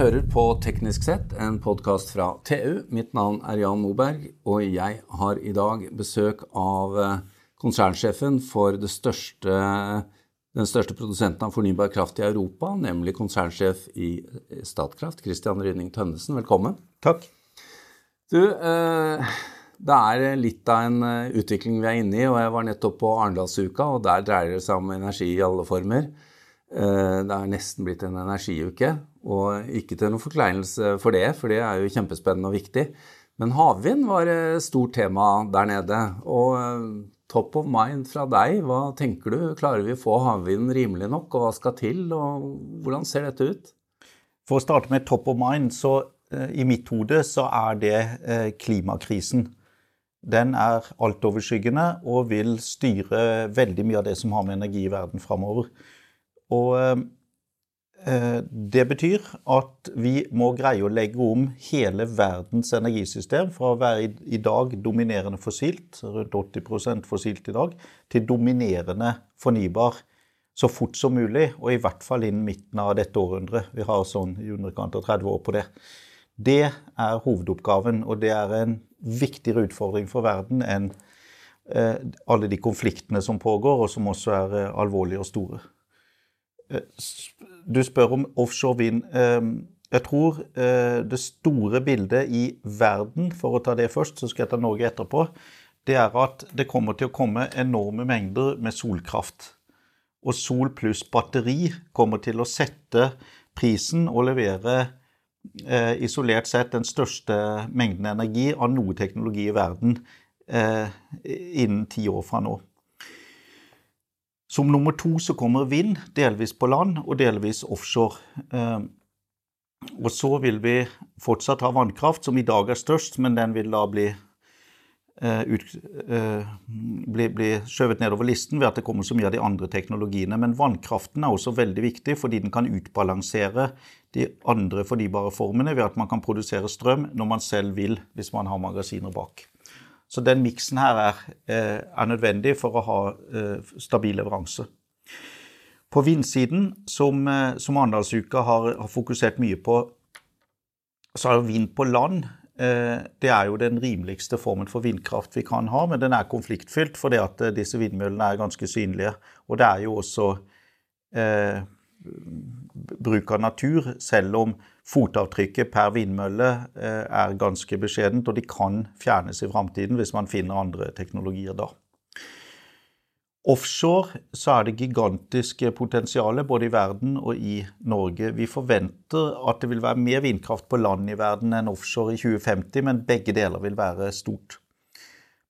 hører på Teknisk sett, en podkast fra TU. Mitt navn er Jan Moberg, og jeg har i dag besøk av eh, konsernsjefen for største, den største produsenten av fornybar kraft i Europa, nemlig konsernsjef i Statkraft, Christian Rynning Tønnesen. Velkommen. Takk. Du, eh, det er litt av en eh, utvikling vi er inne i, og jeg var nettopp på Arendalsuka, og der dreier det seg om energi i alle former. Det er nesten blitt en energiuke. Og ikke til noen forkleinelse for det, for det er jo kjempespennende og viktig. Men havvind var et stort tema der nede. Og eh, top of mind fra deg, hva tenker du? Klarer vi å få havvind rimelig nok, og hva skal til? Og hvordan ser dette ut? For å starte med top of mind, så eh, i mitt hode så er det eh, klimakrisen. Den er altoverskyggende og vil styre veldig mye av det som har med energi i verden framover. Og det betyr at vi må greie å legge om hele verdens energisystem fra å være i dag dominerende fossilt, rundt 80 fossilt i dag, til dominerende fornybar så fort som mulig, og i hvert fall innen midten av dette århundret. Vi har sånn i underkant av 30 år på det. Det er hovedoppgaven, og det er en viktigere utfordring for verden enn eh, alle de konfliktene som pågår, og som også er eh, alvorlige og store. Du spør om offshore vind. Ehm, jeg tror eh, det store bildet i verden, for å ta det først, så skal jeg ta Norge etterpå, det er at det kommer til å komme enorme mengder med solkraft. Og sol pluss batteri kommer til å sette prisen og levere eh, isolert sett den største mengden energi av noe teknologi i verden eh, innen ti år fra nå. Som nummer to så kommer vind, delvis på land og delvis offshore. Ehm, og så vil vi fortsatt ha vannkraft, som i dag er størst, men den vil da bli, uh, ut, uh, bli, bli skjøvet nedover listen ved at det kommer så mye av de andre teknologiene. Men vannkraften er også veldig viktig fordi den kan utbalansere de andre fornybare formene ved at man kan produsere strøm når man selv vil, hvis man har magasiner bak. Så den miksen her er, eh, er, nødvendig for å ha eh, stabil leveranse. På vindsiden, som, eh, som Arendalsuka har, har, fokusert mye på, så er vind på land det er jo den rimeligste formen for vindkraft vi kan ha, men den er konfliktfylt fordi at disse vindmøllene er ganske synlige. Og det er jo også eh, bruk av natur, selv om fotavtrykket per vindmølle eh, er ganske beskjedent, og de kan fjernes i framtiden hvis man finner andre teknologier da. Offshore så er det gigantiske potensialet både i verden og i Norge. Vi forventer at det vil være mer vindkraft på land i verden enn offshore i 2050, men begge deler vil være stort.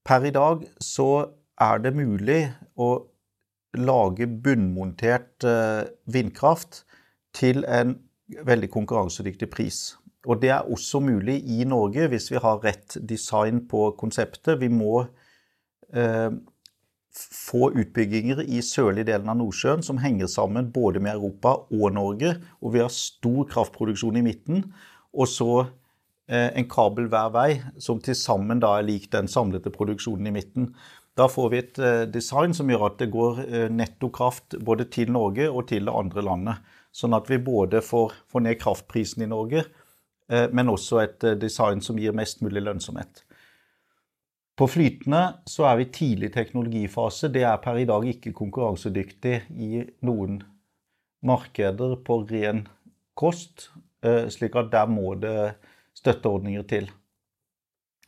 Per i dag så er det mulig å lage bunnmontert eh, vindkraft til en veldig konkurransedyktig pris. Og det er også mulig i Norge hvis vi har rett design på konseptet. Vi må eh, få utbygginger i sørlige delen av Nordsjøen som henger sammen både med Europa og Norge. Og vi har stor kraftproduksjon i midten. Og så eh, en kabel hver vei som til sammen da er lik den samlede produksjonen i midten. Da får vi et eh, design som gjør at det går eh, netto kraft både til Norge og til det andre landet. Sånn at vi både får, får ned kraftprisen i Norge, eh, men også et design som gir mest mulig lønnsomhet. På flytende så er vi tidlig teknologifase. Det er per i dag ikke konkurransedyktig i noen markeder på ren kost, slik at der må det støtteordninger til.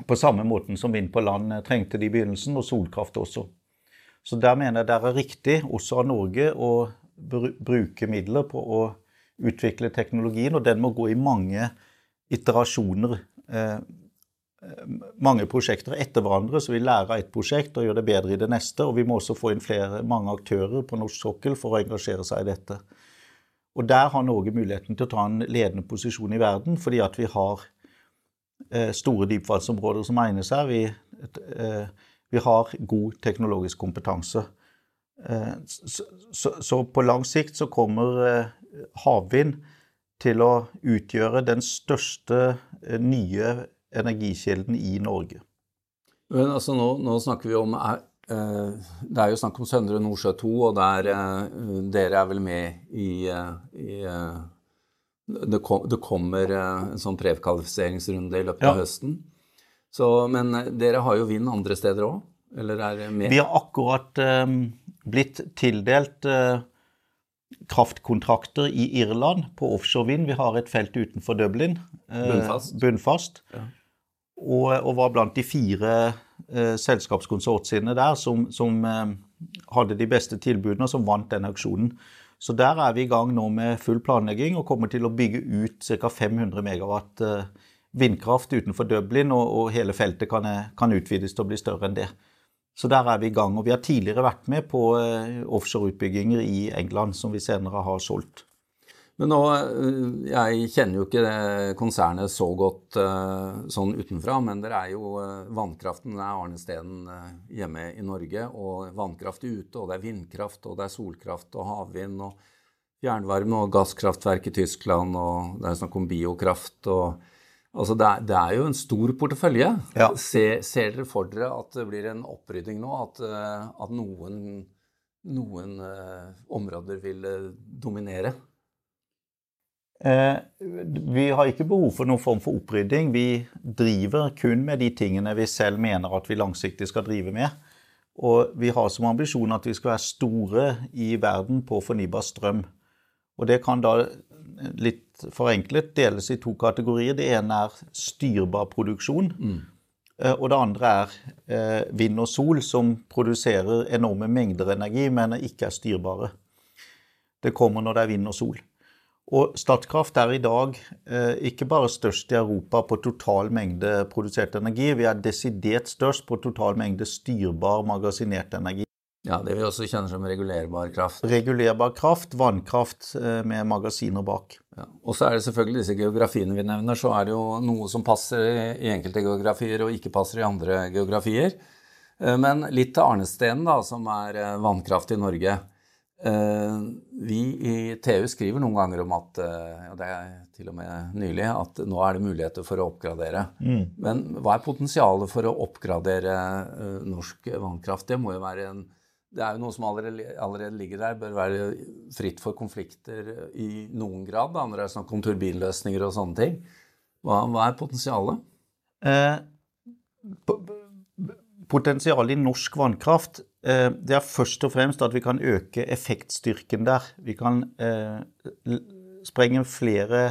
På samme måten som vind på land trengte det i begynnelsen, og solkraft også. Så der mener jeg det er riktig, også av Norge, å bruke midler på å utvikle teknologien, og den må gå i mange iterasjoner. Eh, mange prosjekter etter hverandre, så vi lærer av ett prosjekt og gjør det bedre i det neste. Og vi må også få inn flere, mange aktører på norsk sokkel for å engasjere seg i dette. Og der har Norge muligheten til å ta en ledende posisjon i verden, fordi at vi har eh, store dypvannsområder som egner seg. Vi, eh, vi har god teknologisk kompetanse. Eh, så, på lang sikt så kommer eh, havvind til å utgjøre den største eh, nye energikilden i Norge. Men altså nå, nå snakker vi om Det er jo snakk om Søndre Nordsjø 2, og der, dere er vel med i, i Det, kom, det kommer en sånn prekvalifiseringsrunde i løpet ja. av høsten. Så, men dere har jo vind andre steder òg? Eller er det mer? Vi har akkurat eh, blitt tildelt eh, kraftkontrakter i Irland på offshore vind. Vi har et felt utenfor Dublin. eh, bunnfast. bunnfast. Ja. Og, og, var blant de fire selskapskonsortiene der som, som hadde de beste tilbudene, og som vant den auksjonen. Så der er vi i gang nå med full planlegging og kommer til å bygge ut ca. 500 megawatt vindkraft utenfor Dublin, og, og hele feltet kan, kan utvides til å bli større enn det. Så der er vi i gang. Og vi har tidligere vært med på eh, offshoreutbygginger i England, som vi senere har solgt. Men nå, eh, Jeg kjenner jo ikke konsernet så godt eh, sånn utenfra, men dere er jo Vannkraften er arnesteden hjemme i Norge. Og vannkraft ute, og det er vindkraft, og det er solkraft og havvind og fjernvarme og gasskraftverk i Tyskland, og det er snakk om biokraft. og Altså det, er, det, er, jo en stor portefølje. Ja. Ser, ser, dere for dere at det blir en opprydding nå? At, eh, at noen, noen områder vil dominere? Eh, vi har ikke behov for noen form for opprydding. Vi driver kun med de tingene vi selv mener at vi langsiktig skal drive med. Og vi har som ambisjon at vi skal være store i verden på fornybar strøm. Og det kan da litt forenklet deles i to kategorier. Det ene er styrbar produksjon. Mm. Eh, og det andre er eh, vind og sol, som produserer enorme mengder energi, men ikke er styrbare. Det kommer når det er vind og sol. Og Statkraft er i dag eh, ikke bare størst i Europa på total mengde produsert energi, vi er desidert størst på total mengde styrbar magasinert energi. Ja, Det vi også kjenner som regulerbar kraft. Regulerbar kraft, vannkraft eh, med magasiner bak. Ja. Og så er det selvfølgelig disse geografiene vi nevner. Så er det jo noe som passer i enkelte geografier og ikke passer i andre geografier. Eh, men litt til arnestenen, da, som er eh, vannkraft i Norge. Vi i TU skriver noen ganger om at, og det er til og med nylig, at nå er det muligheter for å oppgradere. Mm. Men hva er potensialet for å oppgradere norsk vannkraft? Det må jo være en det er jo noe som allerede, allerede, ligger der, bør være fritt for konflikter i noen grad, da, når det er snakk om turbinløsninger og sånne ting. Hva, hva er potensialet? Eh, potensialet i norsk vannkraft eh, det er først og fremst at vi kan øke effektstyrken der. Vi kan eh, sprenge flere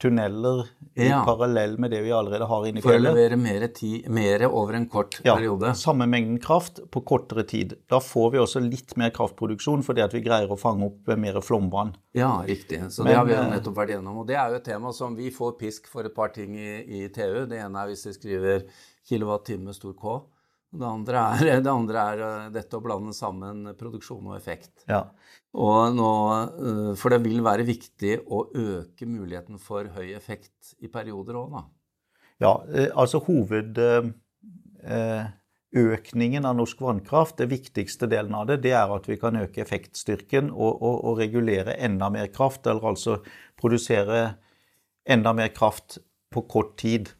tunneler i ja. parallell med det vi allerede har inne i fjellet. For å levere mer, tid, mer over en kort ja, periode? Samme mengden kraft på kortere tid. Da får vi også litt mer kraftproduksjon fordi at vi greier å fange opp mer flomvann. Ja, riktig. Så Men, det har vi eh, nettopp vært gjennom. Og det er jo et tema som vi får pisk for et par ting i, i TU. Det ene er hvis vi skriver kilowattime stor K. Det andre, er, det andre er eh, dette å blande sammen produksjon og effekt. Ja. Og nå, eh, for det vil være viktig å øke muligheten for høy effekt i perioder òg, da. Ja, eh, altså hovedøkningen av norsk vannkraft, det viktigste delen av det, det er at vi kan øke effektstyrken og, og, og regulere enda mer kraft, eller altså produsere enda mer kraft på kort tid.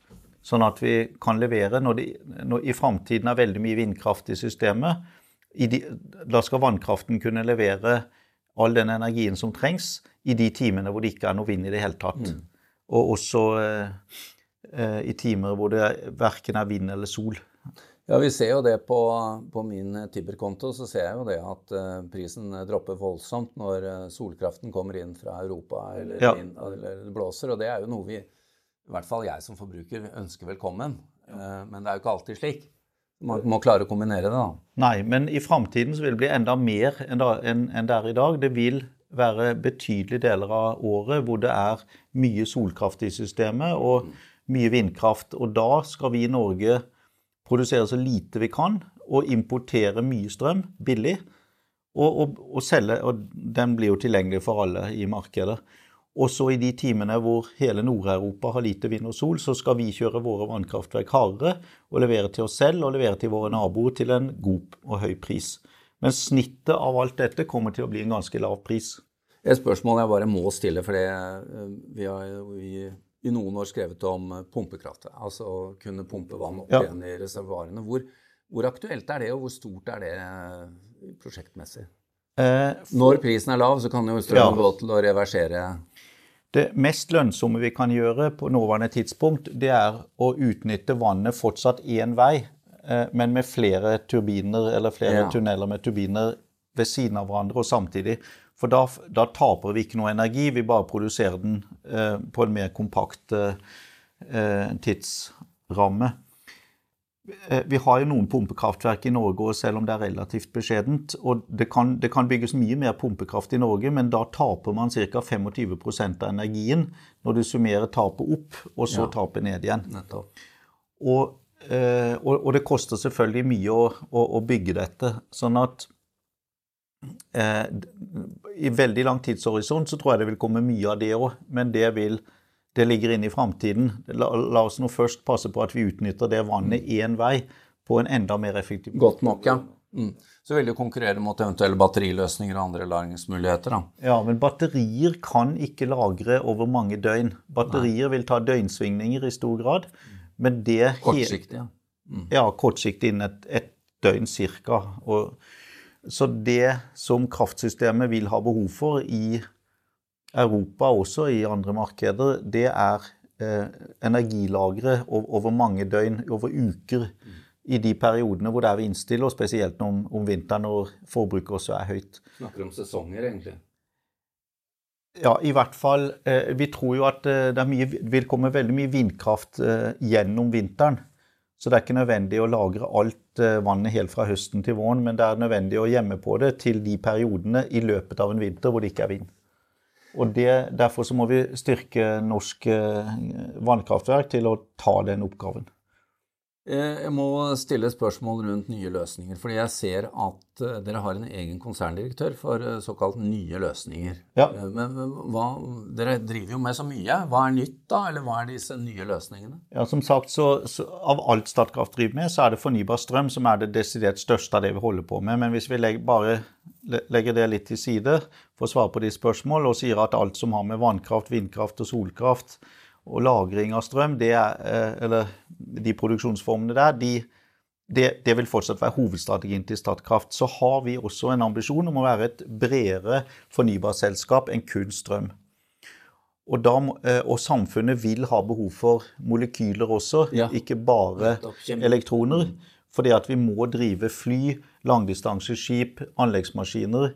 Sånn at vi kan levere når det når i framtiden er veldig mye vindkraft i systemet. I de, da skal vannkraften kunne levere all den energien som trengs i de timene hvor det ikke er noe vind i det hele tatt. Mm. Og også eh, eh, i timer hvor det verken er vind eller sol. Ja, Vi ser jo det på, på min Tibber-konto. Så ser jeg jo det at uh, prisen dropper voldsomt når uh, solkraften kommer inn fra Europa eller, ja. inn, eller blåser. Og det er jo noe vi i hvert fall jeg som forbruker ønsker velkommen. Eh, men det er jo ikke alltid slik. Man må klare å kombinere det, da. Nei, men i framtiden vil det bli enda mer enn det er i dag. Det vil være betydelige deler av året hvor det er mye solkraft i systemet og mye vindkraft. Og da skal vi i Norge produsere så lite vi kan og importere mye strøm billig. Og, og, og selge, og den blir jo tilgjengelig for alle i markedet. Også i de timene hvor hele Nord-Europa har lite vind og sol, så skal vi kjøre våre vannkraftverk hardere og levere til oss selv og levere til våre naboer til en god og høy pris. Men snittet av alt dette kommer til å bli en ganske lav pris. Et spørsmål jeg bare må stille, for eh, vi har i, i noen år skrevet om pumpekraft. Altså å kunne pumpe vann opp ja. igjen i reservoarene. Hvor, hvor aktuelt er det, og hvor stort er det prosjektmessig? Eh, for, Når prisen er lav, så kan jo strømmen ja. gå til å reversere Det mest lønnsomme vi kan gjøre på nåværende tidspunkt, det er å utnytte vannet fortsatt én vei, eh, men med flere turbiner eller flere ja. tunneler med turbiner ved siden av hverandre og samtidig. For da, da, taper vi ikke noe energi, vi bare produserer den eh, på en mer kompakt eh, tidsramme. Eh, vi har jo noen pumpekraftverk i Norge, selv om det er relativt beskjedent. og det kan, det kan, bygges mye mer pumpekraft i Norge, men da taper man ca. 25% av energien når du summerer tapet opp, og så ja. tapet ned igjen. Og, eh, og, og, det koster selvfølgelig mye å, å, å bygge dette. sånn at eh, i veldig lang tidshorisont så tror jeg det vil komme mye av det òg, men det vil det ligger inne i framtiden. La, la, oss nå først passe på at vi utnytter det vannet én vei på en enda mer effektiv måte. Godt nok, ja. Mm. Så vil det konkurrere mot eventuelle batteriløsninger og andre lagringsmuligheter. da. Ja, men batterier kan ikke lagre over mange døgn. Batterier Nei. vil ta døgnsvingninger i stor grad. Men det Kortsiktig, ja. Mm. Ja, kortsiktig innen et, et døgn cirka. Så det som kraftsystemet vil ha behov for i Europa også i andre markeder, det er eh, energilagre over mange døgn, over uker, i de periodene hvor det er vindstille, og spesielt om, om vinteren når forbruket også er høyt. Snakker om sesonger, egentlig? Ja, i hvert fall. Eh, vi tror jo at eh, det mye, vil komme veldig mye vindkraft gjennom vinteren. Så det er ikke nødvendig å lagre alt vannet helt fra høsten til våren, men det er nødvendig å gjemme på det til de periodene i løpet av en vinter hvor det ikke er vind. Og det, Derfor så må vi styrke norske vannkraftverk til å ta den oppgaven. Eh, jeg må stille spørsmål rundt nye løsninger. fordi jeg ser at eh, dere har en egen konserndirektør for eh, såkalt nye løsninger. Ja. Men hva, dere driver jo med så mye. Hva er nytt, da? Eller hva er disse nye løsningene? Ja, Som sagt, så, så Av alt Statkraft driver med, så er det fornybar strøm som er det desidert største av det vi holder på med. Men hvis vi legger, bare legger det litt til side for å svare på de spørsmål, og sier at alt som har med vannkraft, vindkraft og solkraft og lagring av strøm, er, eh, eller de produksjonsformene der, de, det, det, vil fortsatt være hovedstrategien til Statkraft. Så har vi også en ambisjon om å være et bredere fornybarselskap enn kun strøm. Og, da, eh, og, samfunnet vil ha behov for molekyler også, ja. ikke bare elektroner. Fordi at vi må drive fly, langdistanseskip, anleggsmaskiner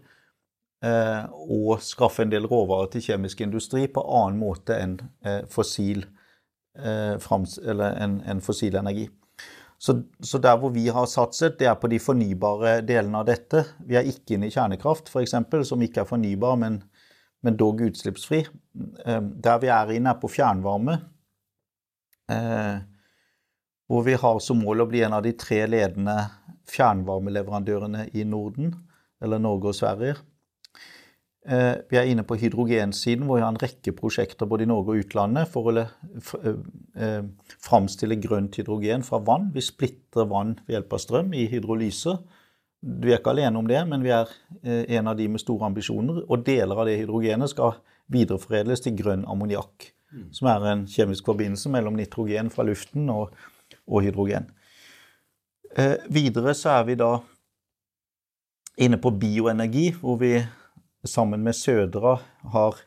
og skaffe en del råvarer til kjemisk industri på annen måte enn eh, fossil, eh, en, en fossil energi. Så, så, der hvor vi har satset, det er på de fornybare delene av dette. Vi er ikke inne i kjernekraft, f.eks., som ikke er fornybar, men, men dog utslippsfri. Der vi er inne, er på fjernvarme. Hvor vi har som mål å bli en av de tre ledende fjernvarmeleverandørene i Norden, eller Norge og Sverige. Eh, vi er inne på hydrogensiden, hvor vi har en rekke prosjekter både i Norge og utlandet for å eh, eh, framstille grønt hydrogen fra vann. Vi splitter vann ved hjelp av strøm i hydrolyse. Vi er ikke alene om det, men vi er en av de med store ambisjoner. Og deler av det hydrogenet skal videreforedles til grønn ammoniakk, mm. som er en kjemisk forbindelse mellom nitrogen fra luften og, og hydrogen. Eh, videre så er vi da inne på bioenergi, hvor vi sammen med Sødra har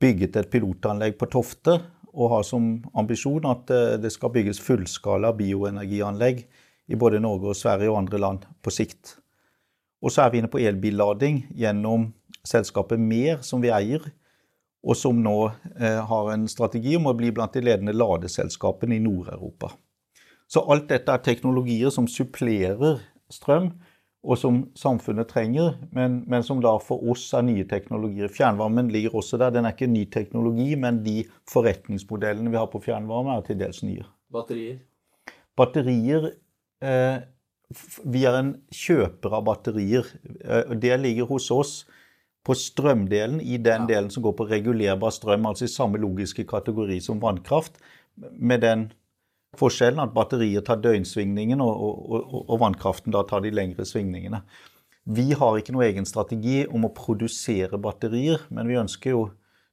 bygget et pilotanlegg på Tofte og har som ambisjon at eh, det skal bygges fullskala bioenergianlegg i både Norge og Sverige og andre land på sikt. Og så er vi inne på elbillading gjennom selskapet Mer, som vi eier, og som nå eh, har en strategi om å bli blant de ledende ladeselskapene i Nord-Europa. Så alt dette er teknologier som supplerer strøm, og som samfunnet trenger, men, men, som da for oss er nye teknologier. Fjernvarmen ligger også der. Den er ikke ny teknologi, men de forretningsmodellene vi har på fjernvarme, er til dels nye. Batterier? Batterier eh, Vi er en kjøper av batterier. Eh, det ligger hos oss på strømdelen, i den ja. delen som går på regulerbar strøm, altså i samme logiske kategori som vannkraft, med den Forskjellen at batterier tar døgnsvingningen, og, og, og, og, vannkraften da tar de lengre svingningene. Vi har ikke noen egen strategi om å produsere batterier, men vi ønsker jo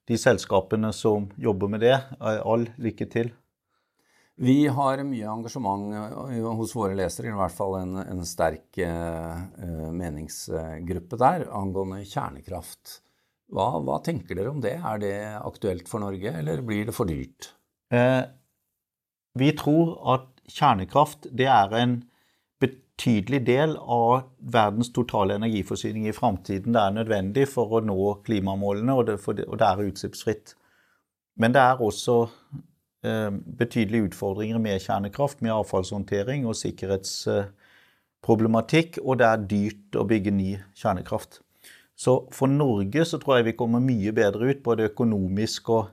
de selskapene som jobber med det, all lykke til. Vi har mye engasjement hos våre lesere, i hvert fall en, en sterk eh, meningsgruppe der, angående kjernekraft. Hva, hva, tenker dere om det? Er det aktuelt for Norge, eller blir det for dyrt? Eh, vi tror at kjernekraft det er en betydelig del av verdens totale energiforsyning i framtiden. Det er nødvendig for å nå klimamålene, og det, det, og det er utslippsfritt. Men det er også eh, betydelige utfordringer med kjernekraft, med avfallshåndtering og sikkerhetsproblematikk, og det er dyrt å bygge ny kjernekraft. Så for Norge så tror jeg vi kommer mye bedre ut, både økonomisk og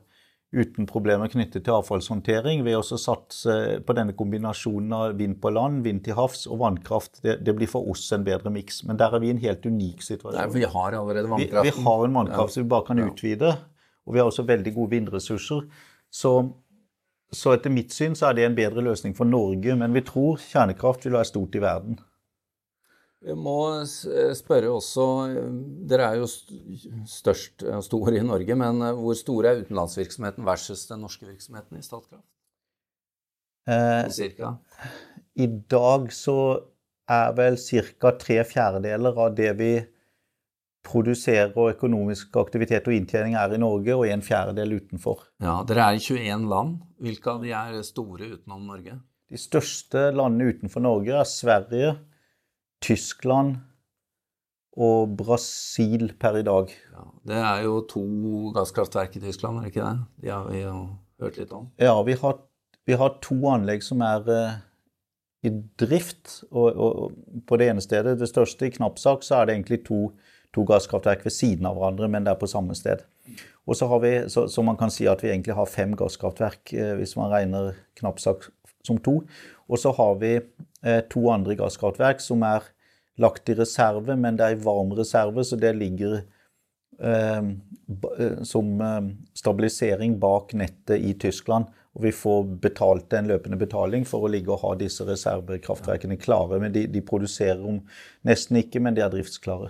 uten problemer knyttet til avfallshåndtering ved å satse på denne kombinasjonen av vind på land, vind til havs og vannkraft. Det, det blir for oss en bedre miks. Men der er vi i en helt unik situasjon. Nei, vi har allerede vannkraften. Vi, vi har en vannkraft som vi bare kan ja. utvide. Og vi har også veldig gode vindressurser. Så, så etter mitt syn så er det en bedre løsning for Norge. Men vi tror kjernekraft vil være stort i verden. Vi må spørre også Dere er jo størst store i Norge, men eh, hvor stor er utenlandsvirksomheten versus den norske virksomheten i Statkraft? Eh, Cirka? I dag så er vel ca. tre fjerdedeler av det vi produserer og økonomisk aktivitet og inntjening er i Norge, og en fjerdedel utenfor. Ja, Dere er i 21 land. Hvilke av de er store utenom Norge? De største landene utenfor Norge er Sverige, Tyskland og Brasil per i dag. Ja, det er jo to gasskraftverk i Tyskland, er det ikke det? De har vi jo hørt litt om. Ja, vi har, vi har to anlegg som er uh, i drift. Og, og, på det ene stedet, det største i Knappsak, så er det egentlig to, to gasskraftverk ved siden av hverandre, men det er på samme sted. Og så har vi, så, så man kan si at vi egentlig har fem gasskraftverk, uh, hvis man regner Knappsak som to. Og så har vi to andre gasskraftverk som er lagt i reserve, men det er i varm reserve, så det ligger eh, eh, som eh, stabilisering bak nettet i Tyskland. Og vi får betalt en løpende betaling for å ligge og ha disse reservekraftverkene klare. Men de, de produserer om nesten ikke, men de er driftsklare.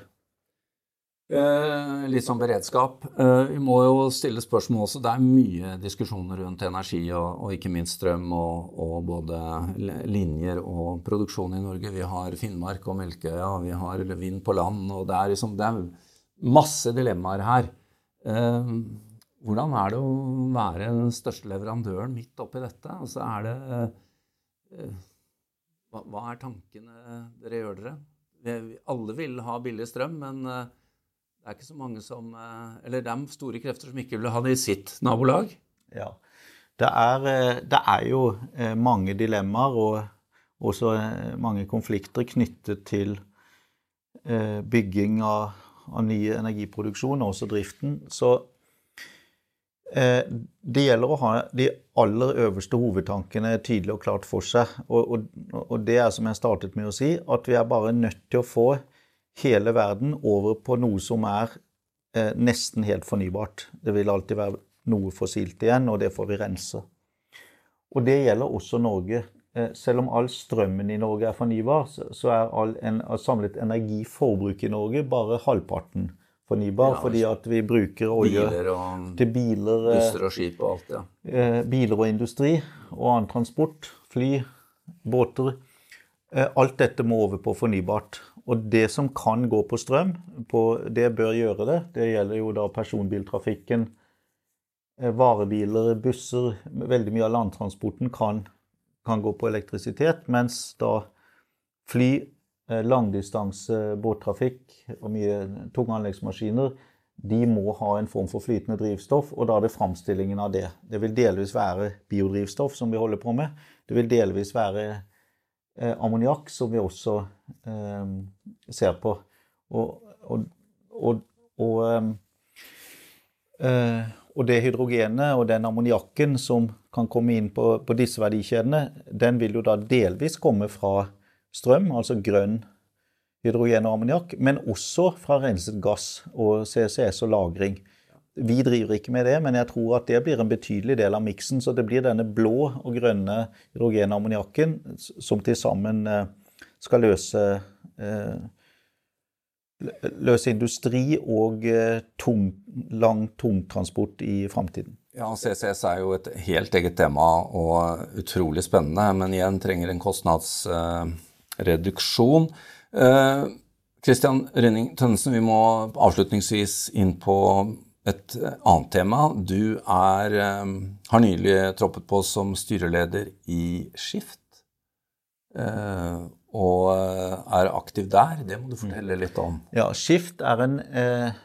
Eh, litt sånn beredskap. Eh, vi må jo stille spørsmål også. Det er mye diskusjoner rundt energi og, og ikke minst strøm og, og, både linjer og produksjon i Norge. Vi har Finnmark og Melkøya, vi har vind på land. og Det er, liksom, det er masse dilemmaer her. Eh, hvordan er det å være den største leverandøren midt oppi dette? Altså er det hva, er tankene dere gjør dere? Alle vil ha billig strøm, men det er ikke så mange som eh, Eller er store krefter som ikke vil ha det i sitt nabolag. Ja. Det er, eh, det er jo eh, mange dilemmaer og også mange konflikter knyttet til bygging av, av ny energiproduksjon, og også driften. Så det gjelder å ha de aller øverste hovedtankene tydelig og klart for seg. Og, og, og det er som jeg startet med å si, at vi er bare nødt til å få hele verden over på noe som er eh, nesten helt fornybart. Det vil alltid være noe fossilt igjen, og det får vi rense. Og det gjelder også Norge. Eh, selv om all strømmen i Norge er fornybar, så er all en, samlet energiforbruk i Norge bare halvparten fornybar. Ja, fordi at vi bruker olje biler og, til biler, eh, busser og skip og alt, ja. Eh, biler og industri og annen transport. Fly, båter. Eh, alt dette må over på fornybart. Og det som kan gå på strøm, på, det bør gjøre det. Det gjelder jo da personbiltrafikken, eh, varebiler, busser. Veldig mye av landtransporten kan, kan gå på elektrisitet, mens da fly, eh, langdistanse båttrafikk og mye tunge anleggsmaskiner de må ha en form for flytende drivstoff, og da er det framstillingen av det. Det vil delvis være biodrivstoff, som vi holder på med. Det vil delvis være eh, ammoniakk, som vi også eh, ser på. Og, og, og, og, ehm, eh, og det hydrogenet og den ammoniakken som kan komme inn på, på, disse verdikjedene, den vil jo da delvis komme fra strøm, altså grønn hydrogen og ammoniakk, men også fra renset gass og CCS og lagring. Vi driver ikke med det, men jeg tror at det blir en betydelig del av miksen. Så det blir denne blå og grønne hydrogenammoniakken som til sammen eh, skal løse, eh, løse industri og eh, tung, lang tungtransport i framtiden. Ja, CCS er jo et helt eget tema og utrolig spennende, men igjen trenger en kostnadsreduksjon. Kristian Rønning Tønnesen, vi må avslutningsvis inn på et annet tema. Du er, har nylig troppet på som styreleder i Skift. Og er aktiv der. Det må du fortelle litt om. Ja, Skift er en eh,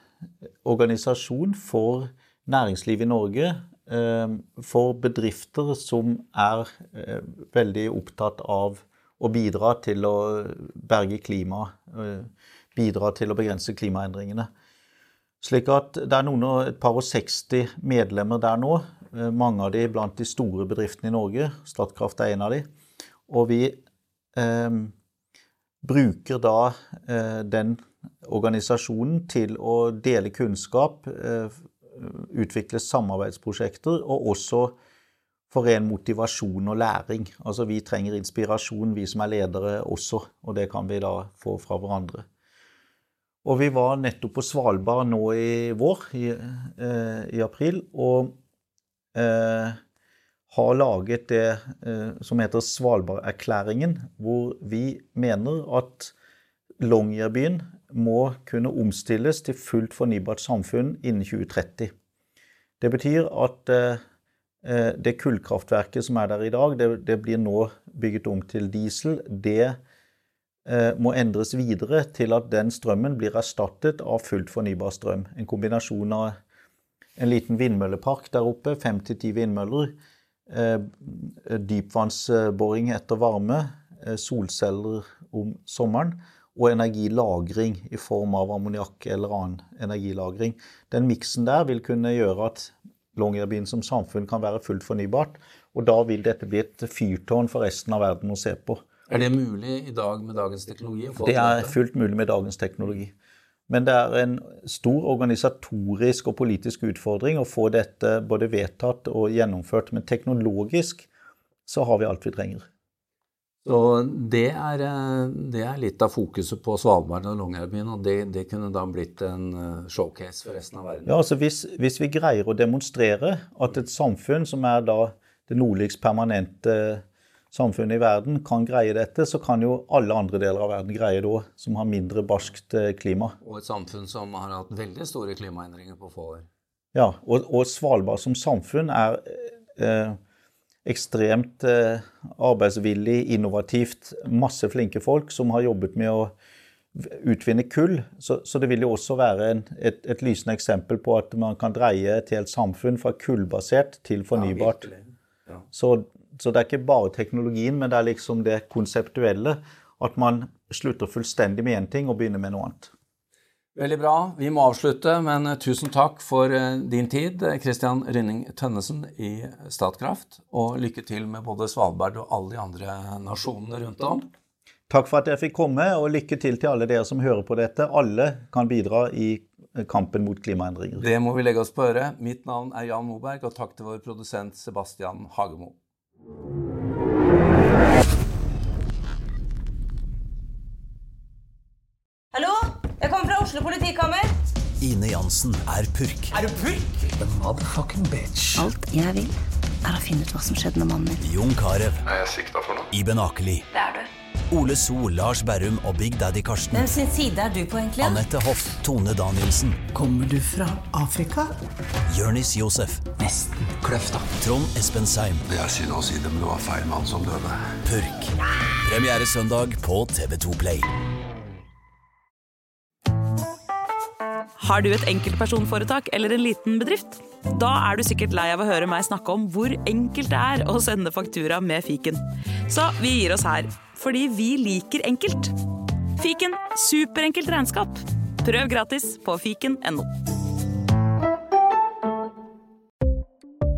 organisasjon for næringslivet i Norge Eh, for bedrifter som er eh, veldig opptatt av å bidra til å berge klimaet, eh, bidra til å begrense klimaendringene. Slik at det er noen og et par og 60 medlemmer der nå. Mange av de blant de store bedriftene i Norge. Statkraft er en av de. Og vi eh, bruker da eh, den organisasjonen til å dele kunnskap, eh, utvikle samarbeidsprosjekter, og også forene ren motivasjon og læring. Altså vi trenger inspirasjon, vi som er ledere også, og det kan vi da få fra hverandre. Og vi var nettopp på Svalbard nå i vår, i, eh, i april, og eh, har laget det eh, som heter Svalbard-erklæringen, hvor vi mener at Longyearbyen må kunne omstilles til fullt fornybart samfunn innen 2030. Det betyr at eh, det kullkraftverket som er der i dag, det, det blir nå bygget om til diesel. Det eh, må endres videre til at den strømmen blir erstattet av fullt fornybar strøm. En kombinasjon av en liten vindmøllepark der oppe, fem til ti vindmøller, eh, dypvannsboring etter varme, solceller om sommeren og energilagring i form av ammoniakk eller annen energilagring. Den miksen der vil kunne gjøre at Longyearbyen som samfunn kan være fullt fornybart. Og da vil dette bli et fyrtårn for resten av verden å se på. Er det mulig i dag med dagens teknologi? det er fullt mulig med dagens teknologi. Men det er en stor organisatorisk og politisk utfordring å få dette både vedtatt og gjennomført. Men teknologisk så har vi alt vi trenger. Så det er, eh, det er, litt av fokuset på Svalbard og Longyearbyen, og det, det, kunne da blitt en eh, showcase for resten av verden. Ja, altså hvis, hvis, vi greier å demonstrere at et samfunn som er da det nordligst permanente samfunnet i verden, kan greie dette, så kan jo alle andre deler av verden greie det òg, som har mindre barskt eh, klima. Og et samfunn som har hatt veldig store klimaendringer på få år. Ja, og, og Svalbard som samfunn er eh, ekstremt eh, arbeidsvillig, innovativt. Masse flinke folk som har jobbet med å utvinne kull. Så, så det vil jo også være en, et, et, lysende eksempel på at man kan dreie et helt samfunn fra kullbasert til fornybart. Ja, ja. Så, så, det er ikke bare teknologien, men det er liksom det konseptuelle. At man slutter fullstendig med én ting og begynner med noe annet. Veldig bra. Vi må avslutte, men eh, tusen takk for eh, din tid, Kristian eh, Rynning Tønnesen i Statkraft. Og lykke til med både Svalbard og alle de andre nasjonene rundt om. Takk for at jeg fikk komme, og lykke til til alle dere som hører på dette. Alle kan bidra i kampen mot klimaendringer. Det må vi legge oss på øret. Mitt navn er Jan Moberg, og takk til vår produsent Sebastian Hagemo. Oslo politikammer. Ine Jansen er purk. Er du purk? The motherfucking bitch. Alt jeg vil, er å finne ut hva som skjedde med mannen min. Jon Carew. Er jeg sikta for noe? Iben Akeli. Det er du. Ole So, Lars Berrum og Big Daddy Karsten. Hvem sin side er du på, egentlig? Anette Hoff, Tone Danielsen. Kommer du fra Afrika? Jørnis Josef. Nesten Kløfta. Trond Espen Seim. Det er synd å si det, men det var feil mann som døde. Purk. Premiere søndag på TV2 Play. Har du et enkeltpersonforetak eller en liten bedrift? Da er du sikkert lei av å høre meg snakke om hvor enkelt det er å sende faktura med fiken. Så vi gir oss her, fordi vi liker enkelt. Fiken superenkelt regnskap. Prøv gratis på fiken.no.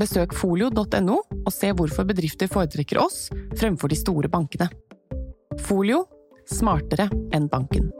Besøk folio.no og se hvorfor bedrifter foretrekker oss fremfor de store bankene. Folio smartere enn banken.